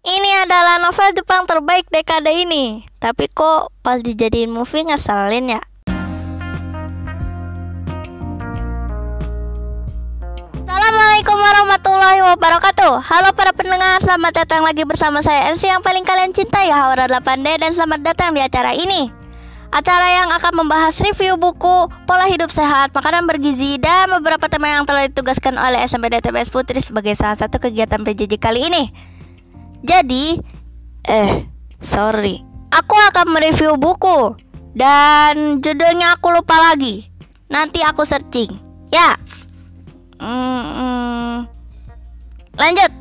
Ini adalah novel Jepang terbaik dekade ini. Tapi kok pas dijadiin movie ngeselin ya? Assalamualaikum warahmatullahi wabarakatuh Halo para pendengar, selamat datang lagi bersama saya MC yang paling kalian cintai Haura 8D dan selamat datang di acara ini Acara yang akan membahas review buku, pola hidup sehat, makanan bergizi, dan beberapa tema yang telah ditugaskan oleh SMP DTBS Putri sebagai salah satu kegiatan PJJ kali ini jadi, eh, sorry. Aku akan mereview buku dan judulnya aku lupa lagi. Nanti aku searching. Ya. Hmm, lanjut.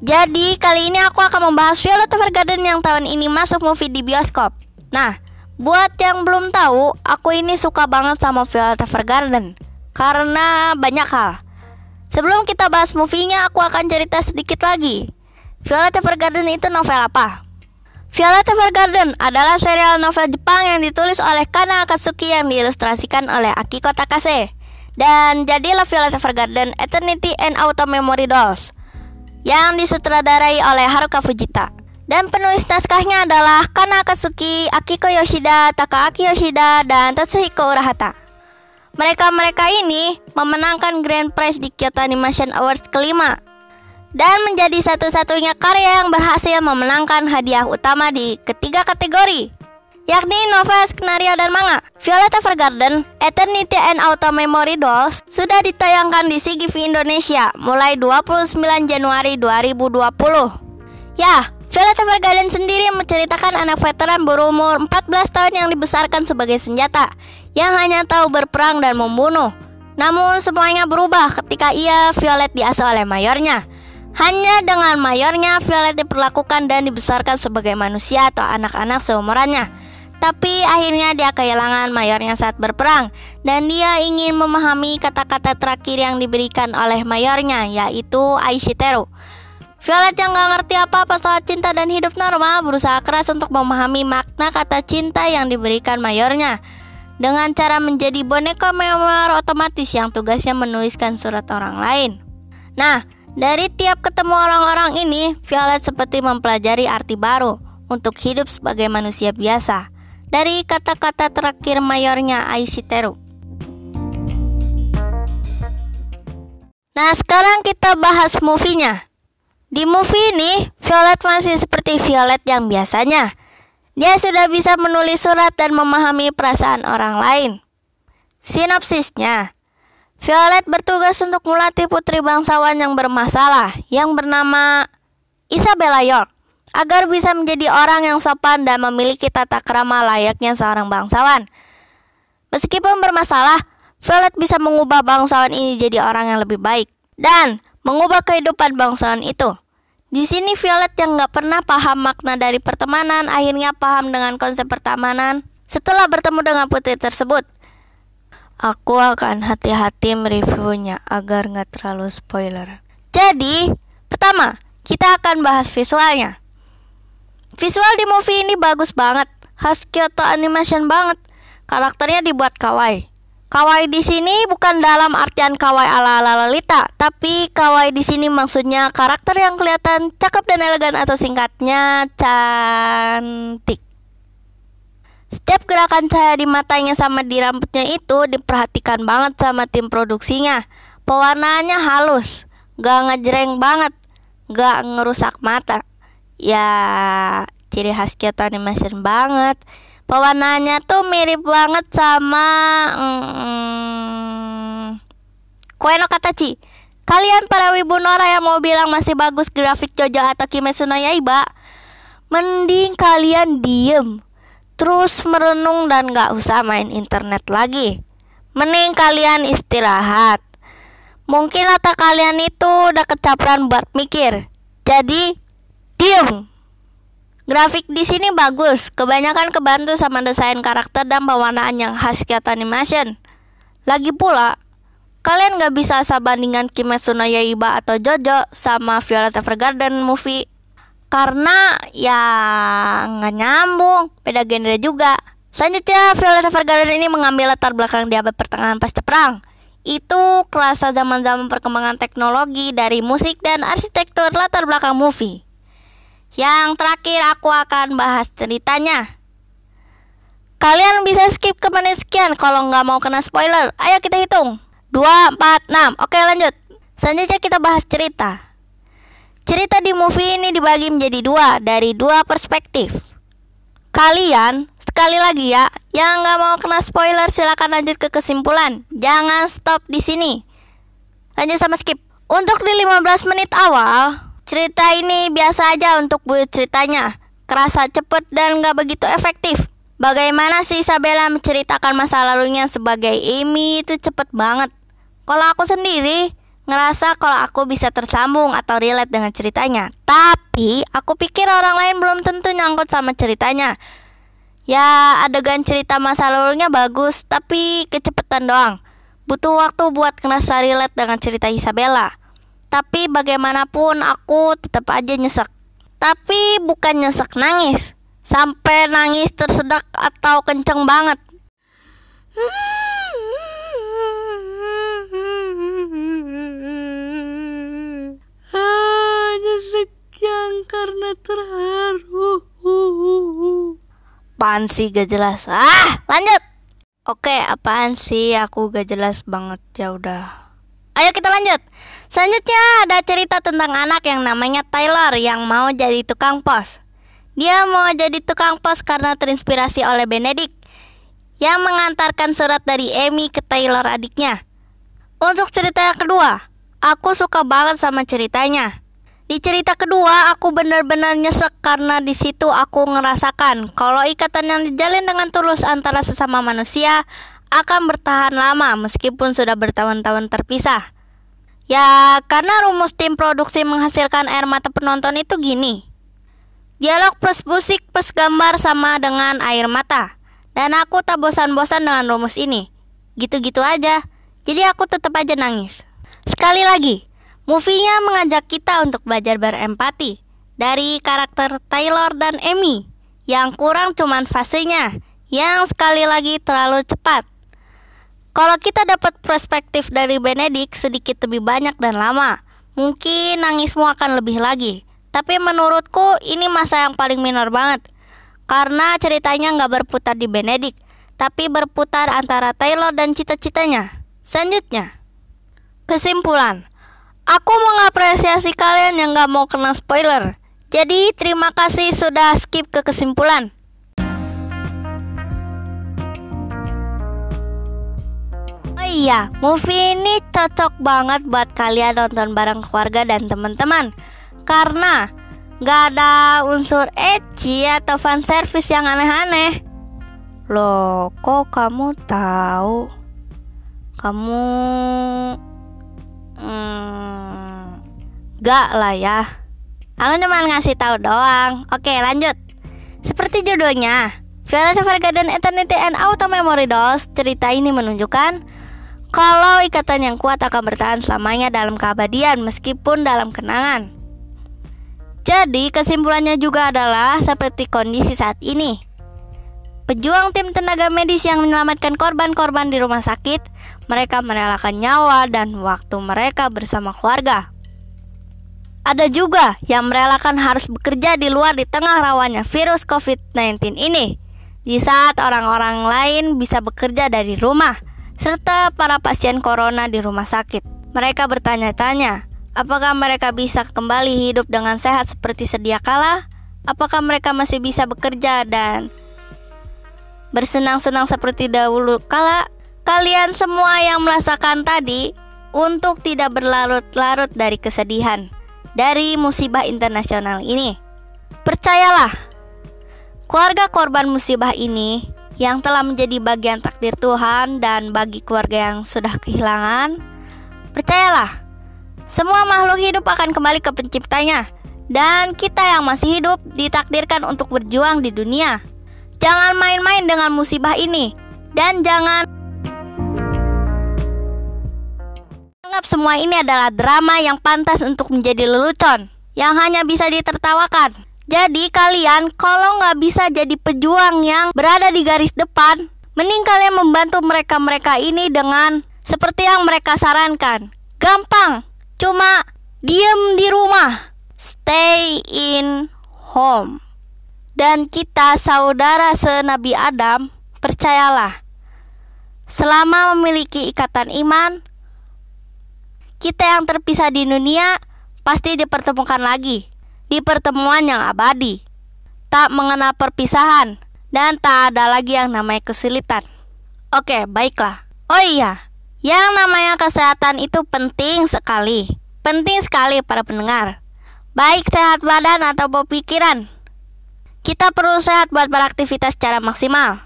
Jadi kali ini aku akan membahas Violet Evergarden yang tahun ini masuk movie di bioskop. Nah, buat yang belum tahu, aku ini suka banget sama Violet Evergarden karena banyak hal. Sebelum kita bahas movie-nya, aku akan cerita sedikit lagi. Violet Evergarden itu novel apa? Violet Evergarden adalah serial novel Jepang yang ditulis oleh Kana Akatsuki yang diilustrasikan oleh Akiko Takase. Dan jadilah Violet Evergarden Eternity and Auto Memory Dolls yang disutradarai oleh Haruka Fujita. Dan penulis naskahnya adalah Kana Akatsuki, Akiko Yoshida, Takaaki Yoshida, dan Tatsuhiko Urahata. Mereka-mereka ini memenangkan Grand Prize di Kyoto Animation Awards kelima dan menjadi satu-satunya karya yang berhasil memenangkan hadiah utama di ketiga kategori yakni novel, skenario, dan manga. Violet Evergarden, Eternity and Auto Memory Dolls sudah ditayangkan di CGV Indonesia mulai 29 Januari 2020. Ya, Violet Evergarden sendiri menceritakan anak veteran berumur 14 tahun yang dibesarkan sebagai senjata yang hanya tahu berperang dan membunuh. Namun semuanya berubah ketika ia Violet diasuh oleh mayornya hanya dengan mayornya, Violet diperlakukan dan dibesarkan sebagai manusia atau anak-anak seumurannya. Tapi akhirnya dia kehilangan mayornya saat berperang Dan dia ingin memahami kata-kata terakhir yang diberikan oleh mayornya Yaitu Aishiteru. Violet yang gak ngerti apa-apa soal cinta dan hidup normal Berusaha keras untuk memahami makna kata cinta yang diberikan mayornya. Dengan cara menjadi boneka mayor otomatis yang tugasnya menuliskan surat orang lain. Nah, dari tiap ketemu orang-orang ini, Violet seperti mempelajari arti baru untuk hidup sebagai manusia biasa. Dari kata-kata terakhir mayornya Aishiteru. Nah, sekarang kita bahas movie-nya. Di movie ini, Violet masih seperti Violet yang biasanya. Dia sudah bisa menulis surat dan memahami perasaan orang lain. Sinopsisnya, Violet bertugas untuk melatih putri bangsawan yang bermasalah yang bernama Isabella York agar bisa menjadi orang yang sopan dan memiliki tata krama layaknya seorang bangsawan. Meskipun bermasalah, Violet bisa mengubah bangsawan ini jadi orang yang lebih baik dan mengubah kehidupan bangsawan itu. Di sini Violet yang nggak pernah paham makna dari pertemanan akhirnya paham dengan konsep pertemanan setelah bertemu dengan putri tersebut. Aku akan hati-hati mereviewnya agar nggak terlalu spoiler. Jadi, pertama, kita akan bahas visualnya. Visual di movie ini bagus banget, khas Kyoto Animation banget. Karakternya dibuat kawaii. Kawaii di sini bukan dalam artian kawaii ala-ala Lalita, tapi kawaii di sini maksudnya karakter yang kelihatan cakep dan elegan atau singkatnya cantik. Setiap gerakan cahaya di matanya sama di rambutnya itu diperhatikan banget sama tim produksinya. Pewarnaannya halus, gak ngejreng banget, gak ngerusak mata. Ya, ciri khas Kyoto Animation banget. Pewarnaannya tuh mirip banget sama hmm, Kue no Katachi. Kalian para wibu Nora yang mau bilang masih bagus grafik Jojo atau Kimetsu no Yaiba, mending kalian diem terus merenung dan gak usah main internet lagi. Mending kalian istirahat. Mungkin otak kalian itu udah kecaperan buat mikir. Jadi, diem. Grafik di sini bagus, kebanyakan kebantu sama desain karakter dan pewarnaan yang khas Kyoto Animation. Lagi pula, kalian gak bisa asal bandingkan Kimetsu no Yaiba atau Jojo sama Violet Evergarden movie karena ya nggak nyambung, beda genre juga. Selanjutnya, Violet Evergarden ini mengambil latar belakang di abad pertengahan pasca perang. Itu kerasa zaman-zaman perkembangan teknologi dari musik dan arsitektur latar belakang movie. Yang terakhir aku akan bahas ceritanya. Kalian bisa skip ke menit sekian kalau nggak mau kena spoiler. Ayo kita hitung. 2, 4, 6. Oke lanjut. Selanjutnya kita bahas cerita. Cerita di movie ini dibagi menjadi dua dari dua perspektif. Kalian, sekali lagi ya, yang nggak mau kena spoiler silakan lanjut ke kesimpulan. Jangan stop di sini. Lanjut sama skip. Untuk di 15 menit awal, cerita ini biasa aja untuk buat ceritanya. Kerasa cepet dan nggak begitu efektif. Bagaimana sih Isabella menceritakan masa lalunya sebagai Amy itu cepet banget. Kalau aku sendiri ngerasa kalau aku bisa tersambung atau relate dengan ceritanya. Tapi aku pikir orang lain belum tentu nyangkut sama ceritanya. Ya adegan cerita masa lalunya bagus, tapi kecepatan doang. Butuh waktu buat ngerasa relate dengan cerita Isabella. Tapi bagaimanapun aku tetap aja nyesek. Tapi bukan nyesek nangis sampai nangis tersedak atau kenceng banget. Hanya karena terharu. Apaan sih gak jelas? Ah, lanjut. Oke, apaan sih? Aku gak jelas banget. Ya udah. Ayo kita lanjut. Selanjutnya ada cerita tentang anak yang namanya Taylor yang mau jadi tukang pos. Dia mau jadi tukang pos karena terinspirasi oleh Benedict yang mengantarkan surat dari Amy ke Taylor adiknya. Untuk cerita yang kedua, aku suka banget sama ceritanya. Di cerita kedua, aku benar-benar nyesek karena di situ aku ngerasakan kalau ikatan yang dijalin dengan tulus antara sesama manusia akan bertahan lama meskipun sudah bertahun-tahun terpisah. Ya, karena rumus tim produksi menghasilkan air mata penonton itu gini. Dialog plus musik plus gambar sama dengan air mata. Dan aku tak bosan-bosan dengan rumus ini. Gitu-gitu aja. Jadi aku tetap aja nangis. Sekali lagi, movie-nya mengajak kita untuk belajar berempati dari karakter Taylor dan Amy. Yang kurang cuman fasenya, yang sekali lagi terlalu cepat. Kalau kita dapat perspektif dari Benedict sedikit lebih banyak dan lama, mungkin nangismu akan lebih lagi. Tapi menurutku ini masa yang paling minor banget Karena ceritanya nggak berputar di Benedict Tapi berputar antara Taylor dan cita-citanya Selanjutnya Kesimpulan Aku mengapresiasi kalian yang nggak mau kena spoiler Jadi terima kasih sudah skip ke kesimpulan Oh iya, movie ini cocok banget buat kalian nonton bareng keluarga dan teman-teman karena gak ada unsur ecchi atau fan service yang aneh-aneh. Loh, kok kamu tahu? Kamu hmm, gak lah ya. Aku cuma ngasih tahu doang. Oke, lanjut. Seperti judulnya, Violet Evergarden Eternity and Auto Memory Dolls, cerita ini menunjukkan kalau ikatan yang kuat akan bertahan selamanya dalam keabadian meskipun dalam kenangan. Jadi kesimpulannya juga adalah seperti kondisi saat ini. Pejuang tim tenaga medis yang menyelamatkan korban-korban di rumah sakit, mereka merelakan nyawa dan waktu mereka bersama keluarga. Ada juga yang merelakan harus bekerja di luar di tengah rawannya virus COVID-19 ini. Di saat orang-orang lain bisa bekerja dari rumah, serta para pasien corona di rumah sakit. Mereka bertanya-tanya, Apakah mereka bisa kembali hidup dengan sehat seperti sedia kala? Apakah mereka masih bisa bekerja dan bersenang-senang seperti dahulu kala? Kalian semua yang merasakan tadi untuk tidak berlarut-larut dari kesedihan dari musibah internasional ini. Percayalah, keluarga korban musibah ini yang telah menjadi bagian takdir Tuhan dan bagi keluarga yang sudah kehilangan, percayalah semua makhluk hidup akan kembali ke penciptanya Dan kita yang masih hidup ditakdirkan untuk berjuang di dunia Jangan main-main dengan musibah ini Dan jangan Anggap semua ini adalah drama yang pantas untuk menjadi lelucon Yang hanya bisa ditertawakan jadi kalian kalau nggak bisa jadi pejuang yang berada di garis depan, mending kalian membantu mereka-mereka ini dengan seperti yang mereka sarankan. Gampang, Cuma diem di rumah, stay in home. Dan kita saudara senabi Adam, percayalah, selama memiliki ikatan iman, kita yang terpisah di dunia pasti dipertemukan lagi di pertemuan yang abadi. Tak mengenal perpisahan dan tak ada lagi yang namanya kesulitan. Oke, baiklah. Oh iya, yang namanya kesehatan itu penting sekali. Penting sekali para pendengar. Baik sehat badan atau pikiran. Kita perlu sehat buat beraktivitas secara maksimal.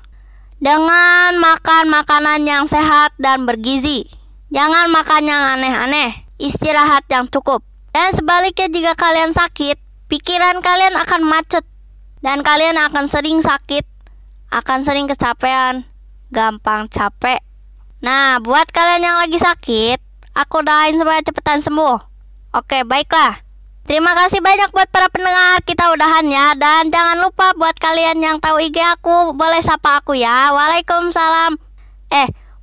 Dengan makan makanan yang sehat dan bergizi. Jangan makan yang aneh-aneh. Istirahat yang cukup. Dan sebaliknya jika kalian sakit, pikiran kalian akan macet. Dan kalian akan sering sakit. Akan sering kecapean. Gampang capek. Nah, buat kalian yang lagi sakit, aku doain supaya cepetan sembuh. Oke, baiklah. Terima kasih banyak buat para pendengar. Kita udahan ya. Dan jangan lupa buat kalian yang tahu IG aku, boleh sapa aku ya. Waalaikumsalam. Eh,